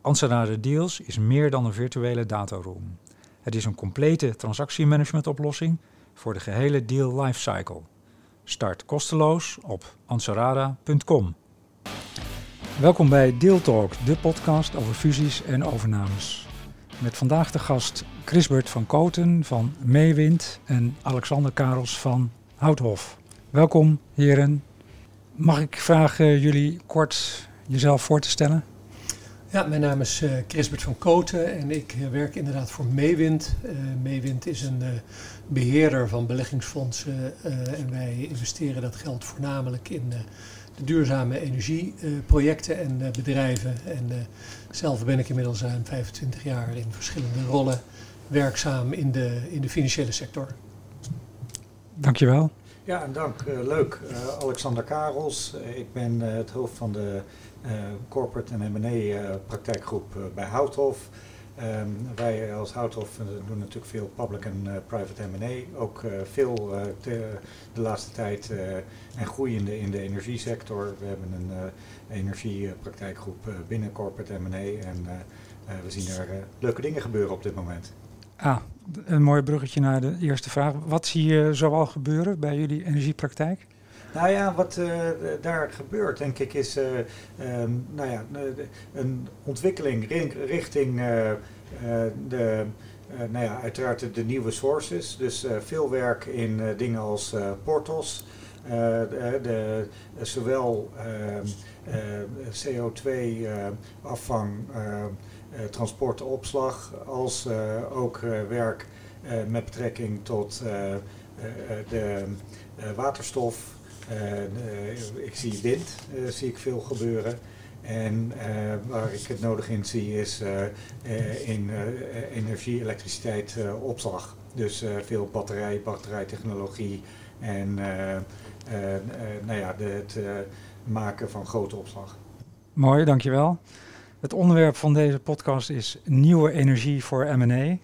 Anserada Deals is meer dan een virtuele dataroom. Het is een complete transactiemanagementoplossing voor de gehele deal lifecycle. Start kosteloos op anserada.com. Welkom bij Deal Talk, de podcast over fusies en overnames. Met vandaag de gast Chrisbert van Koten van Meewind en Alexander Karels van Houthof. Welkom heren. Mag ik vragen jullie kort jezelf voor te stellen? Ja, mijn naam is uh, Chrisbert van Koten en ik uh, werk inderdaad voor Meewind. Uh, Meewind is een beheerder van beleggingsfondsen en wij investeren dat geld voornamelijk in de duurzame energieprojecten en bedrijven. En zelf ben ik inmiddels ruim 25 jaar in verschillende rollen werkzaam in de, in de financiële sector. Dankjewel. Ja, en dank. leuk. Alexander Karels. ik ben het hoofd van de eh, corporate en M&A eh, praktijkgroep eh, bij Houthof. Um, wij als Houthof doen natuurlijk veel public en private M&A. Ook veel de, de, laatste tijd en groeiende in de energiesector. We hebben een energiepraktijkgroep binnen corporate M&A en we zien er leuke dingen gebeuren op dit moment. Ah, een mooi bruggetje naar de eerste vraag. Wat zie je zoal gebeuren bij jullie energiepraktijk? Nou ja, wat uh, daar gebeurt, denk ik, is uh, um, nou ja, een ontwikkeling richting uh, de, nou ja, uiteraard de, nieuwe sources. Dus veel werk in dingen als portals. de, de, zowel ehm, CO2-afvang, transport, opslag, als ook werk met betrekking tot de waterstof. Eh, eh, ik zie wind, eh, zie ik veel gebeuren. En waar ik het nodig in zie is in energie, elektriciteit, opslag. Dus veel batterij, batterijtechnologie en nou ja, het maken van grote opslag. Mooi, dankjewel. Het onderwerp van deze podcast is nieuwe energie voor M&A.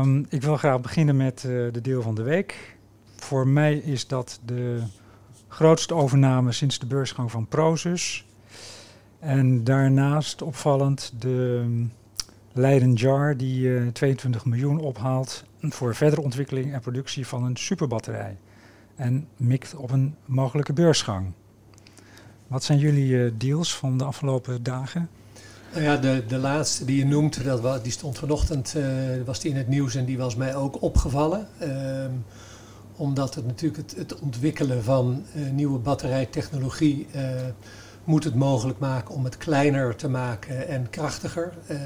Um, ik wil graag beginnen met de deel van de week. Voor mij is dat de grootste overname sinds de beursgang van Prozus. En daarnaast opvallend de Leiden Jar, die uh, eh, 22 miljoen ophaalt voor verdere ontwikkeling en productie van een superbatterij. En mikt op een mogelijke beursgang. Wat zijn jullie uh, deals van de afgelopen dagen? Nou ja, de, de laatste die je noemt, dat was, die stond vanochtend uh, was in het nieuws en die was mij ook opgevallen. Ehm, omdat het natuurlijk het, het ontwikkelen van uh, nieuwe batterijtechnologie uh, moet het mogelijk maken om het kleiner te maken en krachtiger. Uh,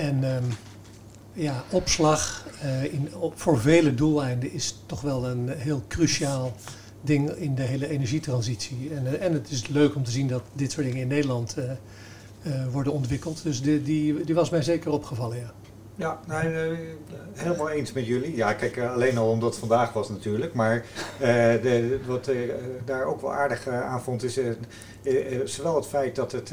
en um, ja, opslag in, op, voor vele doeleinden is toch wel een heel cruciaal ding in de hele energietransitie. En, en het is leuk om te zien dat dit soort dingen in Nederland worden ontwikkeld. Dus die, die, die was mij zeker opgevallen, ja. Ja, nou, helemaal eens met jullie. Ja, kijk, eh, alleen al omdat het vandaag was natuurlijk. Maar uh, de, wat uh, daar ook wel aardig aan vond is zowel het feit dat het,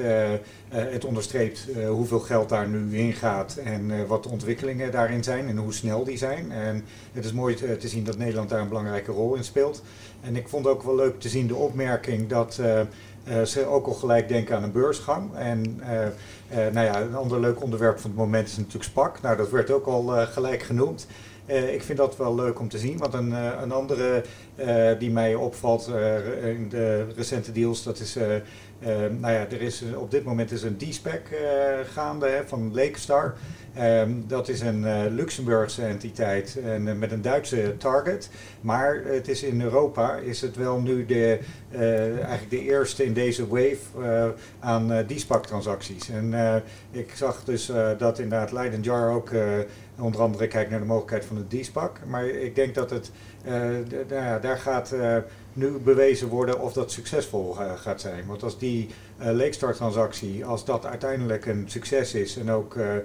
het onderstreept hoeveel geld daar nu in gaat en wat de ontwikkelingen daarin zijn en hoe snel die zijn. En het is mooi te, te, zien dat Nederland daar een belangrijke rol in speelt. En ik vond ook wel leuk te zien de opmerking dat uh, ze ook al gelijk denken aan een beursgang. En uh, uh, nou ja, een ander leuk onderwerp van het moment is natuurlijk SPAC. Nou, dat werd ook al gelijk genoemd. Ik vind dat wel leuk om te zien, want een, een andere die mij opvalt in de recente deals, dat is, nou ja, er is op dit moment is een D-spec gaande hè, van Lakestar. Um, dat is een Luxemburgse entiteit en, met een Duitse target. Maar het is in Europa is het wel nu de, uh, eigenlijk de eerste in deze wave aan uh, transacties. En ik zag dus dat inderdaad Leiden Jar ook onder andere kijkt naar de mogelijkheid van de DSPAC. Maar ik denk dat het, nou daar gaat nu bewezen worden of dat succesvol gaat zijn. Want als die Lakestar-transactie, als dat uiteindelijk een succes is en ook de,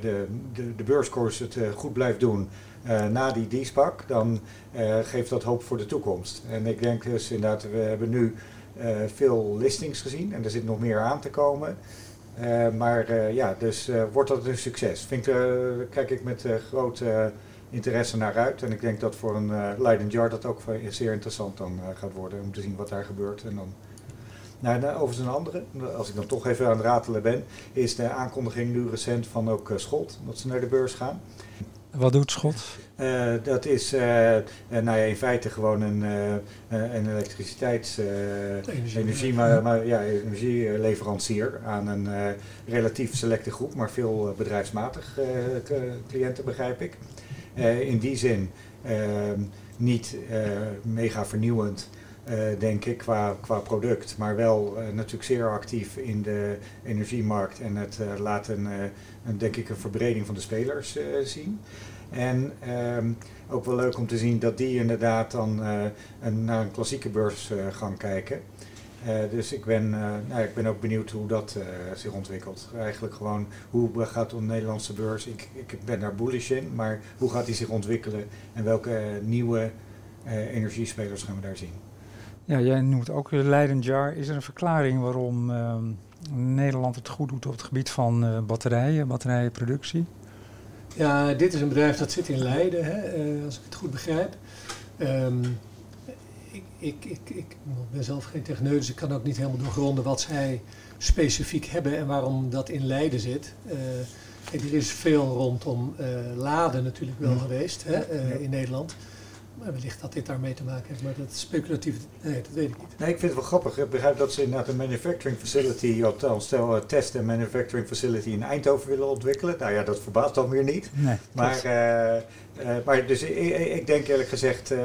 de, de, de beurskoers het goed blijft doen na die DSPAC, dan geeft dat hoop voor de toekomst. En ik denk dus inderdaad, we hebben nu veel listings gezien en er zit nog meer aan te komen. Uh, maar uh, ja, dus uh, wordt dat een succes? Vind, kijk ik met grote interesse naar uit. En ik denk dat voor een Leiden Jar dat ook zeer interessant dan gaat worden om te zien wat daar gebeurt. En dan, nou, nou, overigens een andere, als ik dan toch even aan het ratelen ben, is de aankondiging nu recent van ook Scholt, dat ze naar de beurs gaan. Wat doet Schot? Uh, dat is uh, nou ja, in feite gewoon een, uh, een elektriciteits, energie, maar, maar, ja, energieleverancier aan een relatief selecte groep, maar veel bedrijfsmatig cliënten begrijp ik. in die zin niet mega vernieuwend. Denk ik, qua, qua product, maar wel natuurlijk zeer actief in de energiemarkt en het laten een, denk ik, een verbreding van de spelers zien. En ehm, ook wel leuk om te zien dat die inderdaad dan een, naar een klassieke beurs gaan kijken. Dus ik ben, nou, ik ben ook benieuwd hoe dat zich ontwikkelt. Eigenlijk gewoon hoe gaat de Nederlandse beurs, ik, ik ben daar bullish in, maar hoe gaat die zich ontwikkelen en welke nieuwe energiespelers gaan we daar zien? Ja, jij noemt ook Leiden Jar. Is er een verklaring waarom ehm, Nederland het goed doet op het gebied van batterijen, batterijenproductie? Ja, dit is een bedrijf dat zit in Leiden, hè, uh, als ik het goed begrijp. Um, ik, ik, ik, ik, ben zelf geen techneut, dus ik kan ook niet helemaal doorgronden wat zij specifiek hebben en waarom dat in Leiden zit. Er is veel rondom laden natuurlijk wel geweest hè, in Nederland. Maar wellicht dat dit daarmee te maken heeft, maar dat is speculatief, nee, dat weet ik niet. Nee, ik vind het wel grappig. Ik begrijp dat ze inderdaad een manufacturing facility, althans stel een test en manufacturing facility in Eindhoven willen ontwikkelen. Nou ja, dat verbaast dan weer niet. Nee, maar, uh, uh, maar dus ik, ik, denk eerlijk gezegd, uh,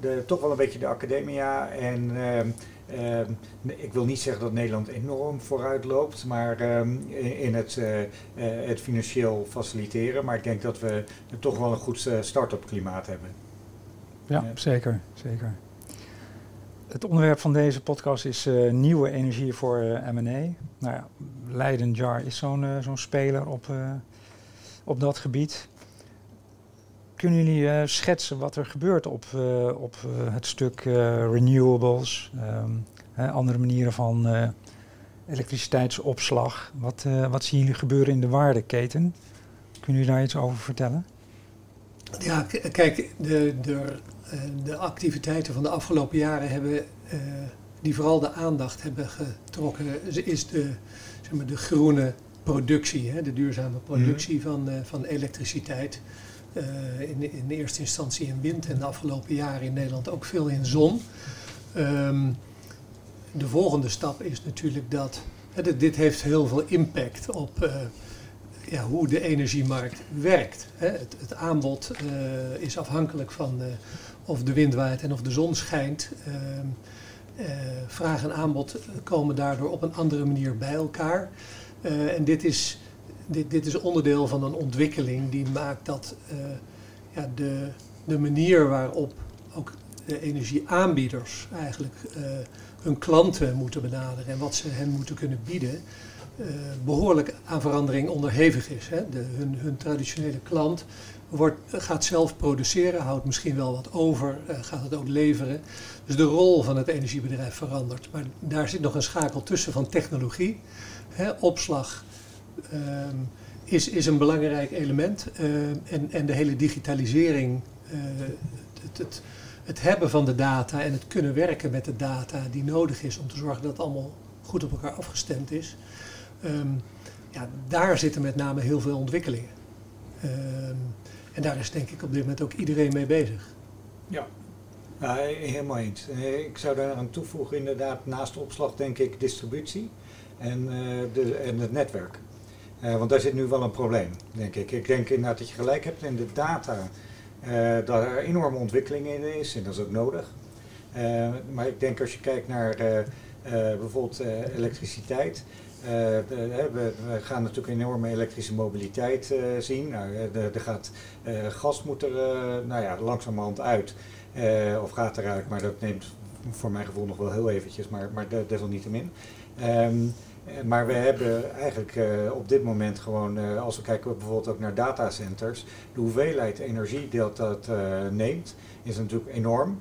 de, toch wel een beetje de academia en Ehm, ik wil niet zeggen dat Nederland enorm vooruit loopt, maar ehm, in het, uh, het financieel faciliteren. Maar ik denk dat we toch wel een goed uh, start-up klimaat hebben. Ja, zeker, zeker. Het onderwerp van deze podcast is uh, nieuwe energie voor M&A. Nou ja, Leiden Jar is zo'n zo'n speler op, op dat gebied. Kunnen jullie uh, schetsen wat er gebeurt op, uh, op uh, het stuk renewables, um, hè, andere manieren van elektriciteitsopslag? Wat, wat zien jullie gebeuren in de waardeketen? Kunnen jullie daar iets over vertellen? Ja, kijk, de, de, de activiteiten van de afgelopen jaren hebben, die vooral de aandacht hebben getrokken, is de, zeg maar, de groene productie, hè, de duurzame productie mm. van, van elektriciteit. Uh, in, in eerste instantie in wind en de afgelopen jaren in Nederland ook veel in zon. Um, de volgende stap is natuurlijk dat, dit heeft heel veel impact op uh, ja, hoe de energiemarkt werkt. Het, het, aanbod uh, is afhankelijk van of de wind waait en of de zon schijnt. Ehm, vraag en aanbod komen daardoor op een andere manier bij elkaar. en dit is dit, dit is onderdeel van een ontwikkeling die maakt dat uh, ja, de, de manier waarop ook de energieaanbieders eigenlijk uh, hun klanten moeten benaderen en wat ze hen moeten kunnen bieden, uh, behoorlijk aan verandering onderhevig is. Hè. De, hun, hun traditionele klant wordt, gaat zelf produceren, houdt misschien wel wat over, gaat het ook leveren. Dus de rol van het energiebedrijf verandert. Maar daar zit nog een schakel tussen van technologie, hè, opslag, Ehm, is, is een belangrijk element. Ehm, en, en de hele digitalisering, eh, het, het, het, hebben van de data en het kunnen werken met de data die nodig is om te zorgen dat het allemaal goed op elkaar afgestemd is. Ehm, ja, daar zitten met name heel veel ontwikkelingen. en daar is denk ik op dit moment ook iedereen mee bezig. Ja, helemaal eens. Eh, ik zou daar aan toevoegen inderdaad naast opslag denk ik distributie en, uh, de, en het netwerk. Uh, want daar zit nu wel een probleem, denk ik. Ik denk inderdaad dat je gelijk hebt in de data, uh, dat er enorme ontwikkeling in is en dat is ook nodig. Uh, maar ik denk als je kijkt naar bijvoorbeeld elektriciteit, we, we, gaan natuurlijk enorme elektrische mobiliteit zien. Nou, er gaat, gas moet er nou ja, langzamerhand uit. of gaat eruit, maar dat neemt voor mijn gevoel nog wel heel eventjes, maar, maar desalniettemin. Um, maar we hebben eigenlijk uh, op dit moment gewoon, uh, als we kijken bijvoorbeeld ook naar datacenters, de hoeveelheid energie die dat uh, neemt, is natuurlijk enorm.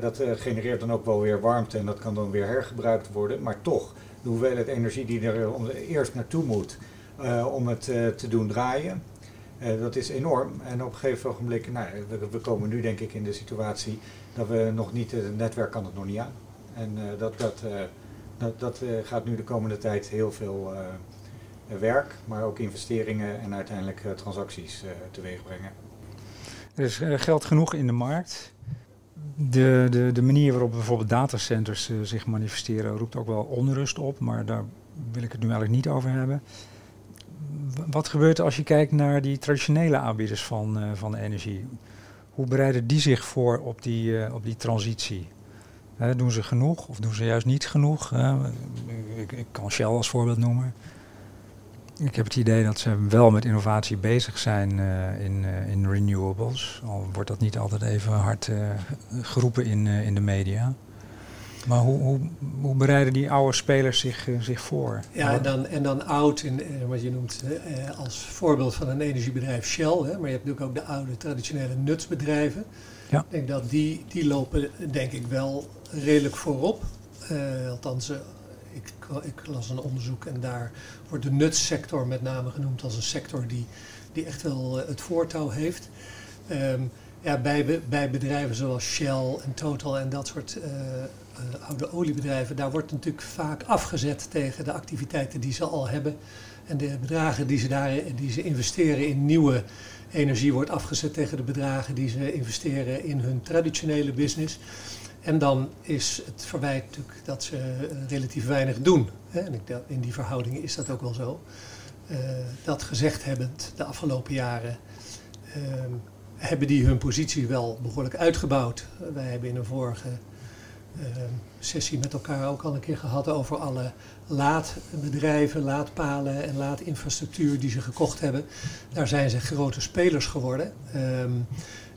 dat genereert dan ook wel weer warmte en dat kan dan weer hergebruikt worden. Maar toch, de hoeveelheid energie die er eerst naartoe moet om het te doen draaien, dat is enorm. En op een gegeven ogenblik, nou, we, we, komen nu denk ik in de situatie dat we nog niet, het netwerk kan het nog niet aan. En dat, dat dat, dat eh, gaat nu de komende tijd heel veel eh, werk, maar ook investeringen en uiteindelijk eh, transacties teweeg brengen. Er is geld genoeg in de markt. De, de, de manier waarop bijvoorbeeld datacenters zich manifesteren roept ook wel onrust op, maar daar wil ik het nu eigenlijk niet over hebben. Wat gebeurt er als je kijkt naar die traditionele aanbieders van, van energie? Hoe bereiden die zich voor op die, op die transitie? Doen ze genoeg of doen ze juist niet genoeg? ik, ik, kan Shell als voorbeeld noemen. Ik heb het idee dat ze wel met innovatie bezig zijn uh, in, uh, in renewables. Al wordt dat niet altijd even hard uh, geroepen in, in de media. Maar hoe, hoe, hoe, bereiden die oude spelers zich, zich voor? Ja, en dan, en dan oud, in, wat je noemt als voorbeeld van een energiebedrijf Shell. Hè, maar je hebt natuurlijk ook de oude traditionele nutsbedrijven. Ja. Ik denk dat die, die lopen denk ik wel redelijk voorop. Uh, althans, uh, ik, ik, las een onderzoek en daar wordt de nutssector met name genoemd als een sector die, die echt wel uh, het voortouw heeft. Um, ja, bij, bij bedrijven zoals Shell en Total en dat soort oude oliebedrijven, daar wordt natuurlijk vaak afgezet tegen de activiteiten die ze al hebben. En de bedragen die ze, daar, die ze investeren in nieuwe energie wordt afgezet tegen de bedragen die ze investeren in hun traditionele business. En dan is het verwijt natuurlijk dat ze eh, relatief weinig doen. En in die verhoudingen is dat ook wel zo. Uh, dat gezegd hebbend, de afgelopen jaren uh, hebben die hun positie wel behoorlijk uitgebouwd. Wij hebben in een vorige sessie met elkaar ook al een keer gehad over alle laadbedrijven, laadpalen en laadinfrastructuur die ze gekocht hebben. Daar zijn ze grote spelers geworden. Um,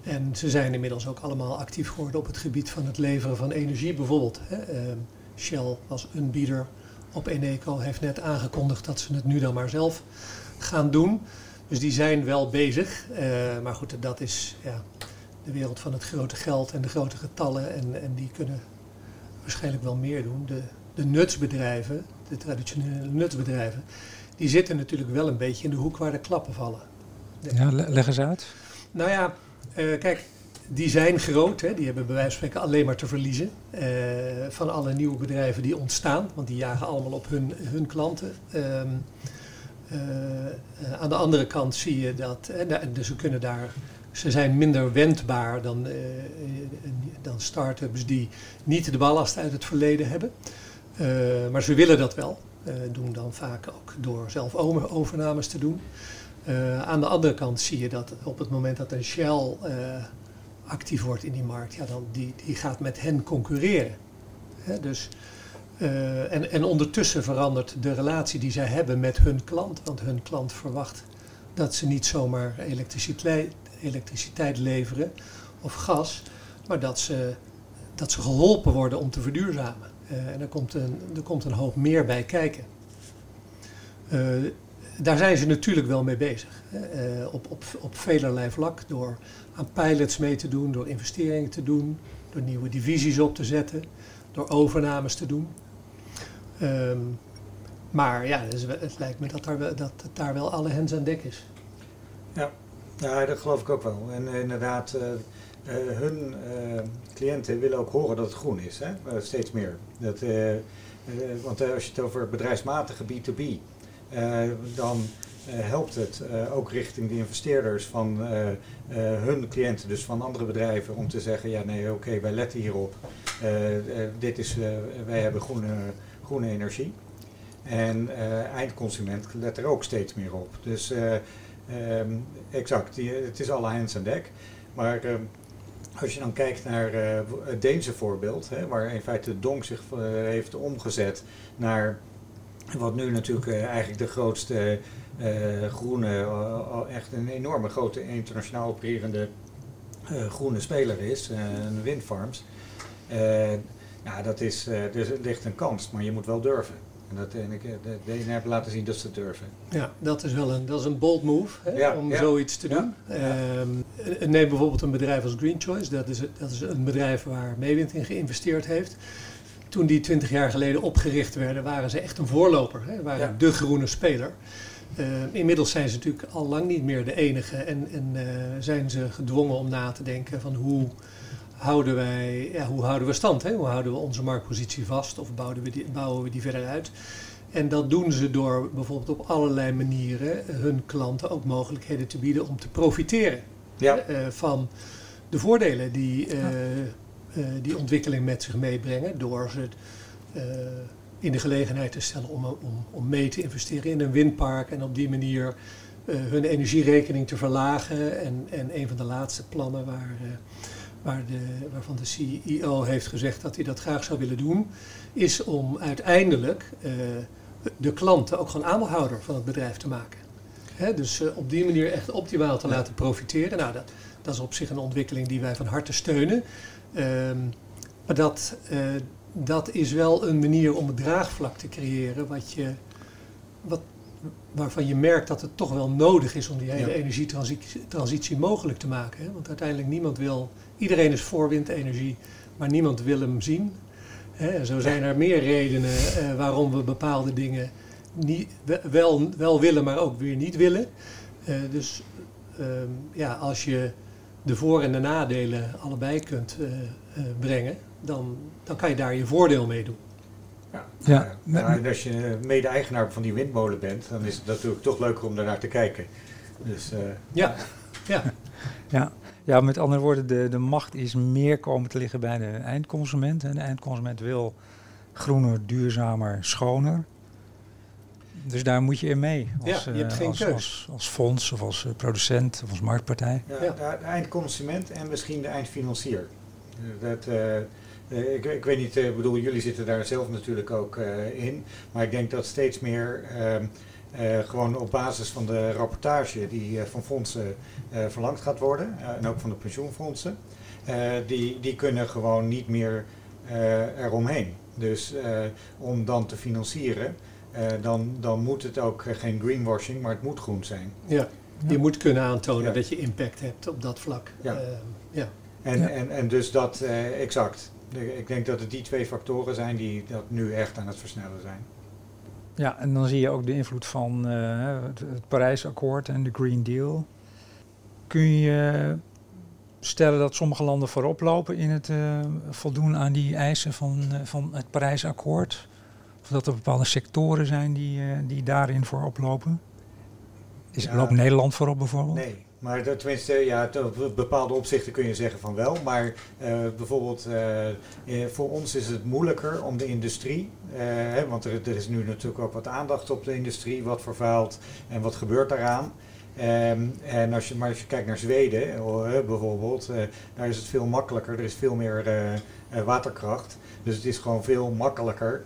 en ze zijn inmiddels ook allemaal actief geworden op het gebied van het leveren van energie. Bijvoorbeeld, hè, uh, Shell was een bieder op Eneco, heeft net aangekondigd dat ze het nu dan maar zelf gaan doen. Dus die zijn wel bezig. Uh, maar goed, dat is ja, de wereld van het grote geld en de grote getallen. En, en die kunnen waarschijnlijk wel meer doen. De, de nutsbedrijven, de traditionele nutsbedrijven, die zitten natuurlijk wel een beetje in de hoek waar de klappen vallen. Ja, leg eens uit. Nou ja, uh, kijk, die zijn groot. Hè? Die hebben bij wijze van spreken alleen maar te verliezen uh, van alle nieuwe bedrijven die ontstaan. Want die jagen allemaal op hun, hun klanten. Um, uh, aan de andere kant zie je dat, dus ze kunnen daar, ze zijn minder wendbaar dan, dan start-ups die niet de ballast uit het verleden hebben. maar ze willen dat wel. doen dan vaak ook door zelf overnames te doen. Uh, aan de andere kant zie je dat op het moment dat een Shell uh, actief wordt in die markt, ja, dan die, die gaat met hen concurreren. Hè, dus, uh, en, en ondertussen verandert de relatie die zij hebben met hun klant, want hun klant verwacht dat ze niet zomaar elektriciteit, elektriciteit leveren of gas, maar dat ze, dat ze geholpen worden om te verduurzamen. en er komt, een, er komt een hoop meer bij kijken daar zijn ze natuurlijk wel mee bezig. Uh, op, op, op velerlei vlak. Door aan pilots mee te doen, door investeringen te doen, door nieuwe divisies op te zetten, door overnames te doen. Um, maar ja, dus het lijkt me dat, daar, dat het daar wel alle hens aan dek is. Ja, ja dat geloof ik ook wel. En uh, inderdaad, uh, hun cliënten willen ook horen dat het groen is, hè? steeds meer. Dat, want als je het over bedrijfsmatige B2B uh, dan helpt het ook richting de investeerders van hun cliënten, dus van andere bedrijven, om te zeggen, ja nee, oké, wij letten hierop. dit is, wij hebben groene, groene energie. En eindconsument let er ook steeds meer op. Dus um, exact, die, het is alle hands aan dek. Maar ehm, als je dan kijkt naar het Deense voorbeeld, hè, waar in feite de Donk zich heeft omgezet naar wat nu natuurlijk uh, eigenlijk de grootste uh, groene, uh, echt een enorme grote internationaal opererende groene speler is, windfarms. ja, dat is, er ligt een kans, maar je moet wel durven. En dat, de, ene hebben laten zien dat ze durven. Ja, dat is wel een, dat is een bold move hè, om zoiets te doen. Um, neem bijvoorbeeld een bedrijf als Green Choice. Dat is, dat is een bedrijf waar Meewind in geïnvesteerd heeft. Toen die twintig jaar geleden opgericht werden, waren ze echt een voorloper. Hè, waren de groene speler. Uh, inmiddels zijn ze natuurlijk al lang niet meer de enige en, en uh, zijn ze gedwongen om na te denken van hoe houden wij, ja, hoe houden we stand? Hè? Hoe houden we onze marktpositie vast of bouwen we, die, bouwen we die verder uit? En dat doen ze door bijvoorbeeld op allerlei manieren hun klanten ook mogelijkheden te bieden om te profiteren ja. uh, van de voordelen die uh, uh, die ontwikkeling met zich meebrengen. Door ze in de gelegenheid te stellen om, om, om mee te investeren in een windpark en op die manier hun energierekening te verlagen. En, en een van de laatste plannen waar waar de, waarvan de CEO heeft gezegd dat hij dat graag zou willen doen, is om uiteindelijk uh, de klanten ook gewoon aandeelhouder van het bedrijf te maken. Hè, dus uh, op die manier echt optimaal te laten profiteren. Nou, dat, dat is op zich een ontwikkeling die wij van harte steunen. Um, maar dat, uh, dat is wel een manier om het draagvlak te creëren wat je, wat, waarvan je merkt dat het toch wel nodig is om die hele ja. energietransitie mogelijk te maken. Hè? Want uiteindelijk niemand wil, iedereen is voor windenergie, maar niemand wil hem zien. Hè? Zo zijn er meer redenen uh, waarom we bepaalde dingen niet, wel, wel willen, maar ook weer niet willen. Uh, dus uh, ja, als je de voor- en de nadelen allebei kunt uh, brengen, dan, dan kan je daar je voordeel mee doen. Ja, ja. Maar als je mede-eigenaar van die windmolen bent, dan is het natuurlijk toch leuker om daarnaar te kijken. Dus, uh, ja. ja. ja. Ja, met andere woorden, de, de macht is meer komen te liggen bij de eindconsument. En de eindconsument wil groener, duurzamer, schoner. Dus daar moet je in mee. Als, ja, je hebt geen als, keus. Als, als, fonds of als producent of als marktpartij. Ja, ja. De, eindconsument en misschien de eindfinancier. Dat, uh, uh, ik, ik, weet niet, ik uh, bedoel, jullie zitten daar zelf natuurlijk ook uh, in. Maar ik denk dat steeds meer ehm, gewoon op basis van de rapportage die van fondsen verlangd gaat worden. en ook van de pensioenfondsen. die, die kunnen gewoon niet meer eromheen. Dus om dan te financieren, dan, dan moet het ook geen greenwashing, maar het moet groen zijn. Ja, je moet kunnen aantonen ja. dat je impact hebt op dat vlak. Ja. ja. En, ja. en, en dus dat exact. Ik denk dat het die twee factoren zijn die dat nu echt aan het versnellen zijn. Ja, en dan zie je ook de invloed van uh, het, het Parijsakkoord en de Green Deal. Kun je stellen dat sommige landen voorop lopen in het uh, voldoen aan die eisen van, uh, van het Parijsakkoord? Of dat er bepaalde sectoren zijn die, die daarin voorop lopen? Is, ja, loopt Nederland voorop bijvoorbeeld? Nee, maar dat, tenminste, ja, op bepaalde opzichten kun je zeggen van wel. Maar uh, bijvoorbeeld uh, voor ons is het moeilijker om de industrie, hè, want er, er, is nu natuurlijk ook wat aandacht op de industrie, wat vervuilt en wat gebeurt daaraan. Um, en als je, maar als je kijkt naar Zweden bijvoorbeeld, daar is het veel makkelijker. Er is veel meer waterkracht. Dus het is gewoon veel makkelijker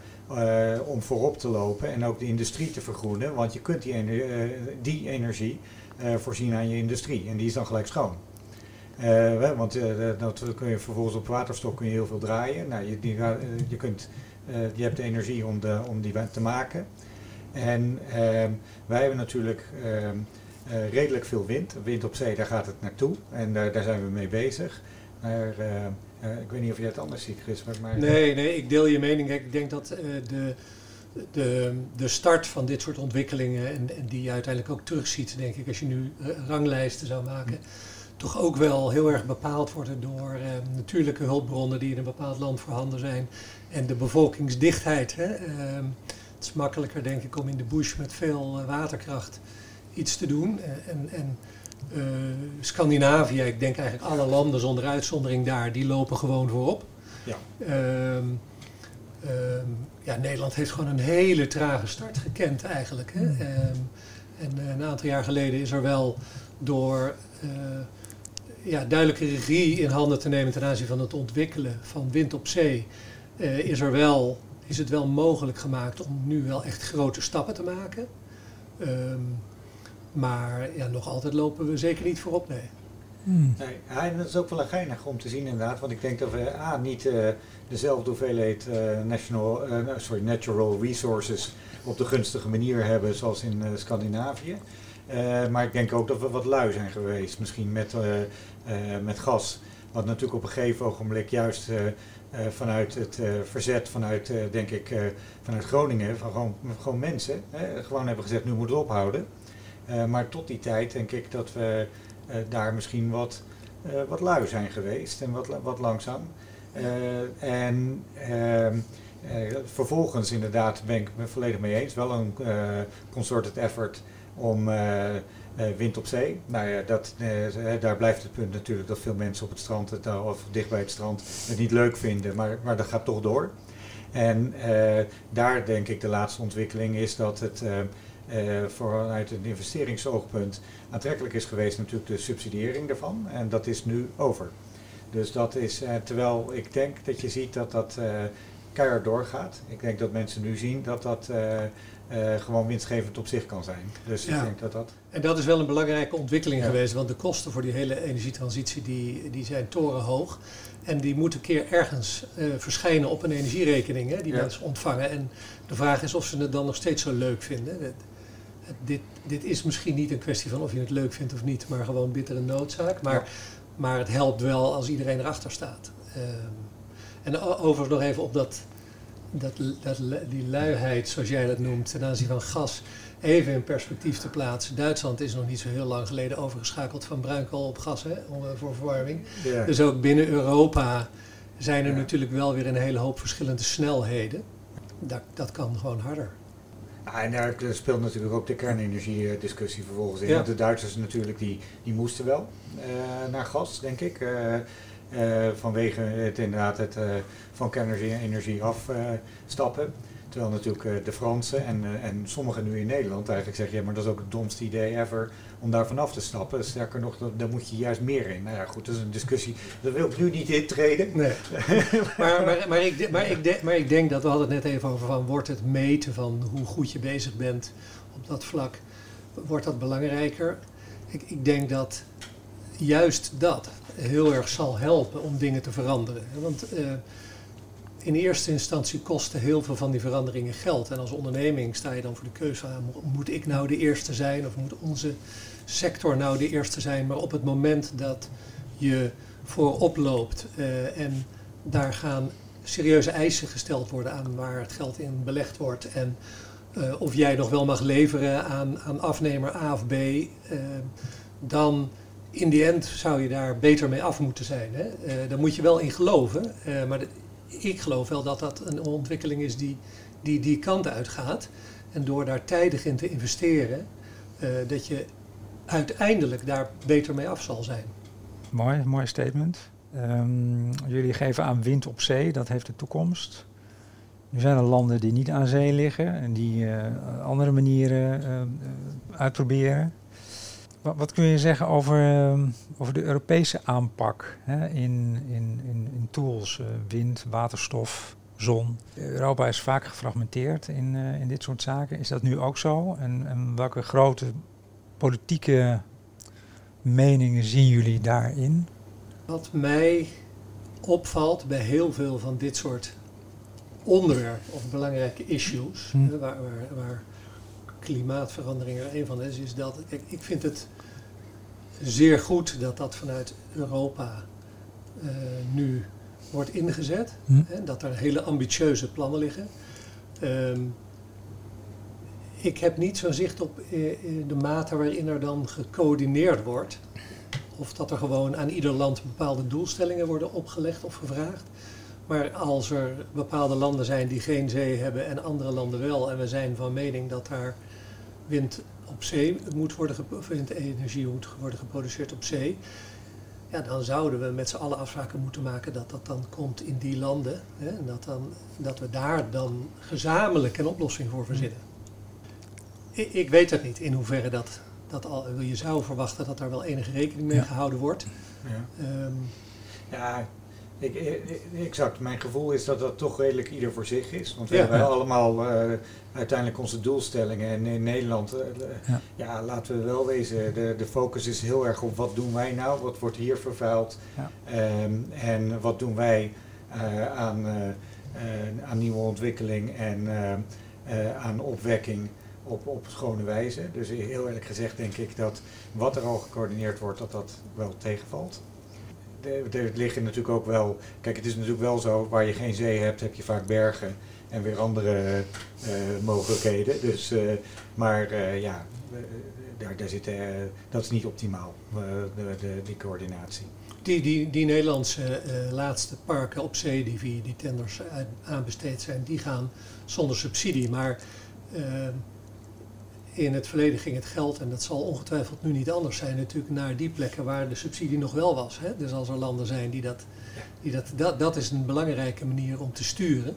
om voorop te lopen en ook de industrie te vergroenen. Want je kunt die, die energie voorzien aan je industrie. En die is dan gelijk schoon. Uh, want uh, dat kun je vervolgens op waterstof kun je heel veel draaien. Nou, je, die, je, kunt, je hebt de energie om, de, om die te maken. En ehm, wij hebben natuurlijk ehm, redelijk veel wind. Wind op zee, daar gaat het naartoe. En daar zijn we mee bezig. Maar, ik weet niet of jij het anders ziet, Chris. Maar, nee, nee, ik deel je mening. Ik denk dat de de, de start van dit soort ontwikkelingen, en, en, die je uiteindelijk ook terugziet, denk ik, als je nu ranglijsten zou maken, toch ook wel heel erg bepaald worden door eh, natuurlijke hulpbronnen die in een bepaald land voorhanden zijn en de bevolkingsdichtheid. Hè. Uh, het is makkelijker, denk ik, om in de bush met veel uh, waterkracht iets te doen. En, en Scandinavië, ik denk eigenlijk alle landen zonder uitzondering daar, die lopen gewoon voorop. Ja. Um, ja, Nederland heeft gewoon een hele trage start gekend eigenlijk. Hè? Um, en een aantal jaar geleden is er wel door uh, ja, duidelijke regie in handen te nemen ten aanzien van het ontwikkelen van wind op zee, uh, is, er wel, is het wel mogelijk gemaakt om nu wel echt grote stappen te maken. Um, maar ja, nog altijd lopen we zeker niet voorop, nee. Hmm. Nee, dat is ook wel een geinig om te zien inderdaad. Want ik denk dat we A, niet uh, dezelfde hoeveelheid uh, national, sorry, natural resources op de gunstige manier hebben zoals in Scandinavië. maar ik denk ook dat we wat lui zijn geweest. Misschien met, met gas. Wat natuurlijk op een gegeven ogenblik juist vanuit het verzet, vanuit denk ik, vanuit Groningen, van gewoon, gewoon mensen, gewoon hebben gezegd nu moet het ophouden. maar tot die tijd denk ik dat we daar misschien wat, uh, wat lui zijn geweest en wat, wat langzaam. Uh, en ehm, vervolgens inderdaad ben ik me volledig mee eens. Wel een concerted effort om wind op zee. Nou ja, dat, daar blijft het punt natuurlijk dat veel mensen op het strand het, of dicht bij het strand het niet leuk vinden, maar, maar dat gaat toch door. En daar denk ik de laatste ontwikkeling is dat het vanuit een investeringsoogpunt aantrekkelijk is geweest natuurlijk de subsidiëring daarvan. En dat is nu over. Dus dat is, uh, terwijl ik denk dat je ziet dat dat uh, keihard doorgaat. Ik denk dat mensen nu zien dat dat gewoon winstgevend op zich kan zijn. Dus ik denk dat dat... En dat is wel een belangrijke ontwikkeling geweest, want de kosten voor die hele energietransitie die, die zijn torenhoog. En die moeten een keer ergens verschijnen op een energierekening hè, die mensen ontvangen. En de vraag is of ze het dan nog steeds zo leuk vinden dit, dit is misschien niet een kwestie van of je het leuk vindt of niet, maar gewoon bittere noodzaak. Maar, maar het helpt wel als iedereen erachter staat. Um, en overigens nog even op dat, dat, dat, die luiheid, zoals jij dat noemt, ten aanzien van gas, even in perspectief te plaatsen. Duitsland is nog niet zo heel lang geleden overgeschakeld van bruinkool op gas hè, eh, voor verwarming. Dus ook binnen Europa zijn er natuurlijk wel weer een hele hoop verschillende snelheden. Dat, dat kan gewoon harder. Ah, en daar speelt natuurlijk ook de kernenergie-discussie vervolgens in. Want de Duitsers natuurlijk, die, die moesten wel uh, naar gas, denk ik. Uh, uh, vanwege het inderdaad het van kernenergie afstappen. Terwijl natuurlijk eh, de Fransen en, eh, en sommigen nu in Nederland eigenlijk zeggen, ja maar dat is ook het domste idee ever om daar vanaf te stappen. Sterker nog, daar moet je juist meer in. Nou ja goed, dat is een discussie, daar wil ik nu niet intreden. Nee. maar, maar, maar, ik, maar, ik maar ik denk dat we hadden het net even over van, wordt het meten van hoe goed je bezig bent op dat vlak, wordt dat belangrijker? Ik, ik denk dat juist dat heel erg zal helpen om dingen te veranderen. Want... Uh, in eerste instantie kosten heel veel van die veranderingen geld. En als onderneming sta je dan voor de keuze van, moet ik nou de eerste zijn of moet onze sector nou de eerste zijn? Maar op het moment dat je voorop loopt uh, en daar gaan serieuze eisen gesteld worden aan waar het geld in belegd wordt en uh, of jij nog wel mag leveren aan, aan afnemer A of B, uh, dan in die end zou je daar beter mee af moeten zijn. Hè? daar moet je wel in geloven, maar ik geloof wel dat dat een ontwikkeling is die die, die kant uitgaat. En door daar tijdig in te investeren, uh, dat je uiteindelijk daar beter mee af zal zijn. Mooi, mooi statement. Um, jullie geven aan wind op zee, dat heeft de toekomst. Nu zijn er landen die niet aan zee liggen en die uh, andere manieren uh, uitproberen. Wat, wat, kun je zeggen over, ehm, over de Europese aanpak hè, in, in, in, in, tools, uh, wind, waterstof, zon? Europa is vaak gefragmenteerd in, uh, in dit soort zaken. Is dat nu ook zo? En, en welke grote politieke meningen zien jullie daarin? Wat mij opvalt bij heel veel van dit soort onderwerpen of belangrijke issues, hm. waar, waar, waar klimaatverandering er een van is, is dat ik, ik vind het zeer goed dat dat vanuit Europa uh, nu wordt ingezet. Hm. Hè, dat er hele ambitieuze plannen liggen. Um, ik heb niet zo'n zicht op uh, de mate waarin er dan gecoördineerd wordt. Of dat er gewoon aan ieder land bepaalde doelstellingen worden opgelegd of gevraagd. Maar als er bepaalde landen zijn die geen zee hebben en andere landen wel, en we zijn van mening dat daar wind op zee moet worden, windenergie moet worden geproduceerd op zee. Ja, dan zouden we met z'n allen afspraken moeten maken dat dat dan komt in die landen. Hè, en dat, dan, dat we daar dan gezamenlijk een oplossing voor verzinnen. Ik, ik weet het niet in hoeverre dat, dat al. Je zou verwachten dat daar wel enige rekening mee gehouden wordt. Ja. Um, ja Ik, exact. Mijn gevoel is dat dat toch redelijk ieder voor zich is. Want we hebben allemaal uiteindelijk onze doelstellingen. En in Nederland, ja. ja. laten we wel wezen, de, de focus is heel erg op wat doen wij nou? Wat wordt hier vervuild? Ehm, en wat doen wij aan, aan nieuwe ontwikkeling en aan opwekking? op, op schone wijze. Dus heel eerlijk gezegd denk ik dat wat er al gecoördineerd wordt, dat dat wel tegenvalt. Er liggen natuurlijk ook wel, kijk het is natuurlijk wel zo, waar je geen zee hebt, heb je vaak bergen en weer andere uh, mogelijkheden. Dus, uh, maar ja, daar, daar zit, dat is niet optimaal, de, de, die coördinatie. Die, die, die Nederlandse laatste parken op zee die via die tenders aanbesteed zijn, die gaan zonder subsidie. Maar in het verleden ging het geld, en dat zal ongetwijfeld nu niet anders zijn, natuurlijk naar die plekken waar de subsidie nog wel was. Hè? Dus als er landen zijn die dat, die dat, dat, dat is een belangrijke manier om te sturen.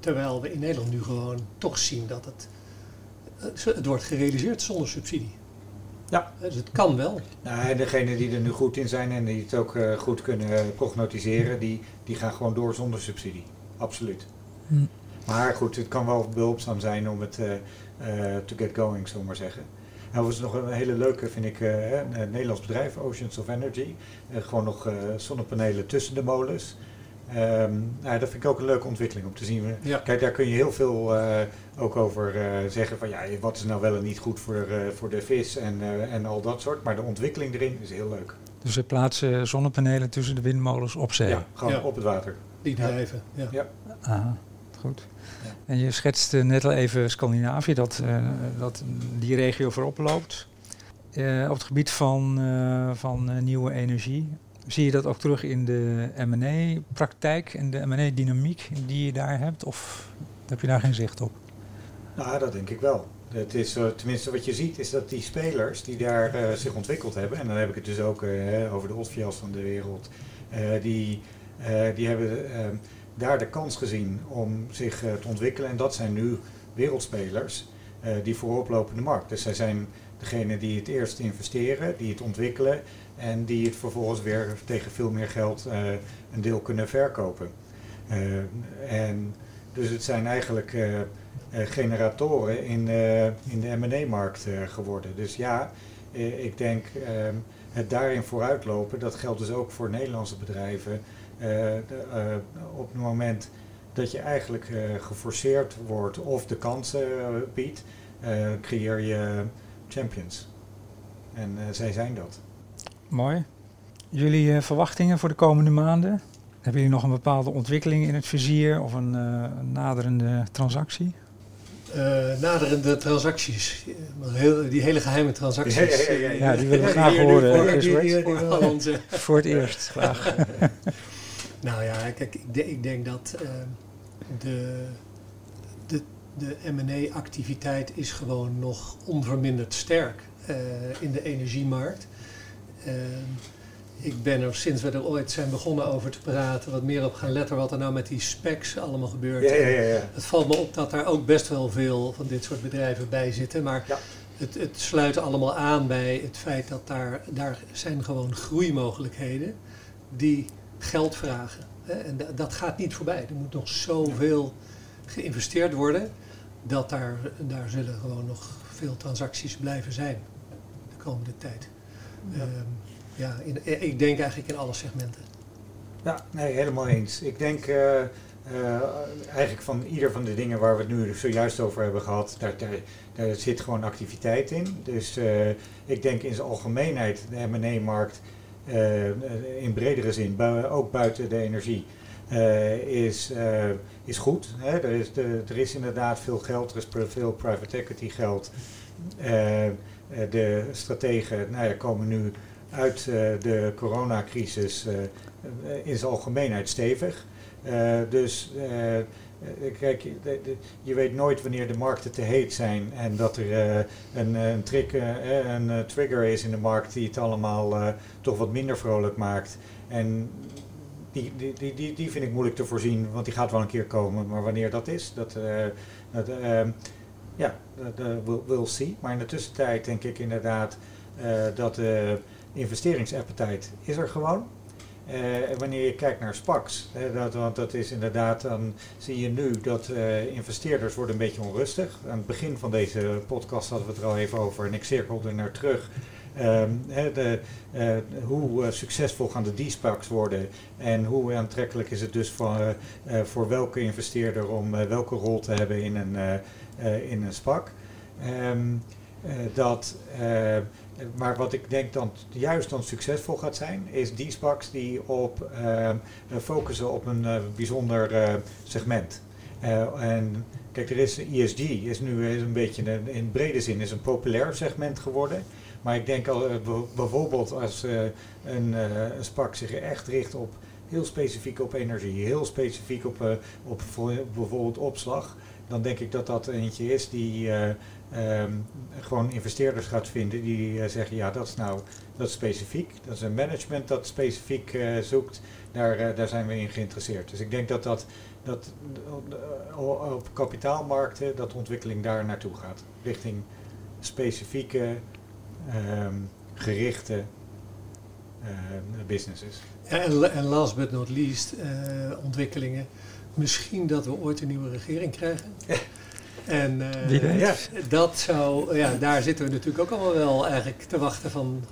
Terwijl we in Nederland nu gewoon toch zien dat het, het wordt gerealiseerd zonder subsidie. Ja. Dus het kan wel. Nou, en degenen die er nu goed in zijn en die het ook uh, goed kunnen prognosticeren, die, die gaan gewoon door zonder subsidie. Absoluut. Hm. Maar goed, het kan wel behulpzaam zijn om het uh, to get going, zullen we maar zeggen. En was nog een hele leuke, vind ik, uh, een Nederlands bedrijf, Oceans of Energy. gewoon nog zonnepanelen tussen de molens. Um, nou, dat vind ik ook een leuke ontwikkeling om te zien. Ja. Kijk, daar kun je heel veel ook over zeggen van ja, wat is nou wel en niet goed voor, voor de vis en, en al dat soort. Maar de ontwikkeling erin is heel leuk. Dus we plaatsen zonnepanelen tussen de windmolens op zee? Ja, gewoon op het water. Die drijven, ja. ja. Aha, goed. En je schetste net al even Scandinavië, dat, uh, dat die regio voorop loopt. Uh, op het gebied van, uh, van nieuwe energie. Zie je dat ook terug in de M&A-praktijk en de M&A-dynamiek die je daar hebt? Of heb je daar geen zicht op? Nou, dat denk ik wel. Het is, tenminste, wat je ziet is dat die spelers die daar zich ontwikkeld hebben, en dan heb ik het dus ook over de Otfias van de wereld, die, die hebben daar de kans gezien om zich uh, te ontwikkelen. En dat zijn nu wereldspelers uh, die voorop lopen de markt. Dus zij zijn degene die het eerst investeren, die het ontwikkelen en die het vervolgens weer tegen veel meer geld uh, een deel kunnen verkopen. en dus het zijn eigenlijk generatoren in, in de M&A-markt geworden. Dus ja, ik denk het daarin vooruitlopen, dat geldt dus ook voor Nederlandse bedrijven eh, eh, op het moment dat je eigenlijk eh, geforceerd wordt of de kansen biedt, creëer je champions. En zij zijn dat. Mooi. Jullie verwachtingen voor de komende maanden? Hebben jullie nog een bepaalde ontwikkeling in het vizier of een naderende transactie? Uh, naderende transacties. Heel, die hele geheime transacties. Ja, ja, ja, ja die willen we graag horen. Voor het eerst, graag. Nou ja, kijk, ik, ik denk dat uh, de, de, de M&A-activiteit is gewoon nog onverminderd sterk uh, in de energiemarkt. Uh, ik ben er sinds we er ooit zijn begonnen over te praten wat meer op gaan letten wat er nou met die specs allemaal gebeurt. Ja, ja, ja, het valt me op dat daar ook best wel veel van dit soort bedrijven bij zitten. Maar het, het sluit allemaal aan bij het feit dat daar, daar zijn gewoon groeimogelijkheden die geld vragen. En dat gaat niet voorbij. Er moet nog zoveel geïnvesteerd worden dat daar, daar zullen gewoon nog veel transacties blijven zijn de komende tijd. Ja, um, ja in, ik denk eigenlijk in alle segmenten. Ja, nee, helemaal eens. Ik denk uh, uh, eigenlijk van ieder van de dingen waar we het nu zojuist over hebben gehad, daar, daar, daar zit gewoon activiteit in. Dus uh, ik denk in zijn algemeenheid de M&A-markt in bredere zin, ook buiten de energie, uh, is, uh, is goed. Hè? Er, is er is inderdaad veel geld, er is veel private equity geld. de strategen nou ja, komen nu uit de coronacrisis in zijn algemeenheid stevig. dus kijk, je weet nooit wanneer de markten te heet zijn en dat er uh, een, een, trick, een trigger is in de markt die het allemaal toch wat minder vrolijk maakt. En die, die, die, die vind ik moeilijk te voorzien, want die gaat wel een keer komen. Maar wanneer dat is, dat, dat ehm, ja, dat we'll, see. Maar in de tussentijd denk ik inderdaad dat de investeringsappetijt is er gewoon. Uh, wanneer je kijkt naar SPACs, dat, want dat is inderdaad, dan zie je nu dat uh, investeerders worden een beetje onrustig. Aan het begin van deze podcast hadden we het er al even over en ik cirkelde naar terug. Um, de, uh, hoe succesvol gaan de D-SPACs worden en hoe aantrekkelijk is het dus voor, welke investeerder om welke rol te hebben in een, in een SPAC. Um, dat maar wat ik denk dan juist dan succesvol gaat zijn, is die SPACs die op, uh, focussen op een uh, bijzonder segment. en kijk, er is ESG is nu is een beetje een, in brede zin is een populair segment geworden. Maar ik denk al bijvoorbeeld als een, een SPAC zich echt richt op heel specifiek op energie, heel specifiek op, op bijvoorbeeld opslag, dan denk ik dat dat eentje is die um, gewoon investeerders gaat vinden die uh, zeggen, ja dat is nou dat is specifiek, dat is een management dat specifiek uh, zoekt, daar, uh, daar zijn we in geïnteresseerd. Dus ik denk dat dat, dat op kapitaalmarkten, dat de ontwikkeling daar naartoe gaat, richting specifieke, um, gerichte businesses. En, en last but not least, ontwikkelingen. Misschien dat we ooit een nieuwe regering krijgen. En uh, ja, dat zou, ja, daar zitten we natuurlijk ook allemaal wel eigenlijk te wachten van,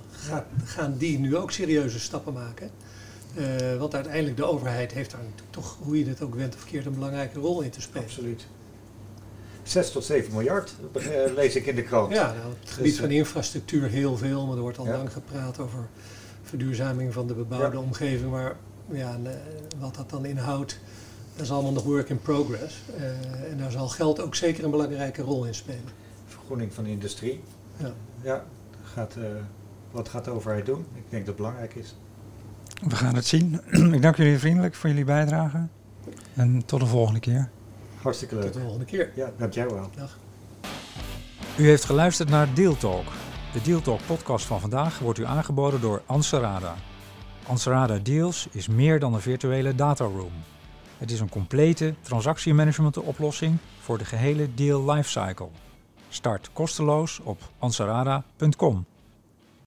gaan die nu ook serieuze stappen maken? Uh, want uiteindelijk de overheid heeft daar natuurlijk toch, hoe je het ook went of keert, een belangrijke rol in te spelen. Absoluut. 6 tot 7 miljard, lees ik in de krant. Ja, nou, op het gebied dus, van infrastructuur heel veel, maar er wordt al ja. lang gepraat over verduurzaming van de bebouwde ja. omgeving. Maar ja, wat dat dan inhoudt, dat is allemaal nog work in progress. Uh, en daar zal geld ook zeker een belangrijke rol in spelen. Vergroening van de industrie. Ja. ja gaat, uh, wat gaat de overheid doen? Ik denk dat het belangrijk is. We gaan het zien. Ik dank jullie vriendelijk voor jullie bijdrage. En tot de volgende keer. Hartstikke leuk. Tot de volgende keer. Ja, dank jij wel. Dag. U heeft geluisterd naar Deal Talk. De Deal Talk podcast van vandaag wordt u aangeboden door Anserada. Anserada Deals is meer dan een virtuele dataroom. Het is een complete transactiemanagement oplossing voor de gehele deal lifecycle. Start kosteloos op ansarada.com.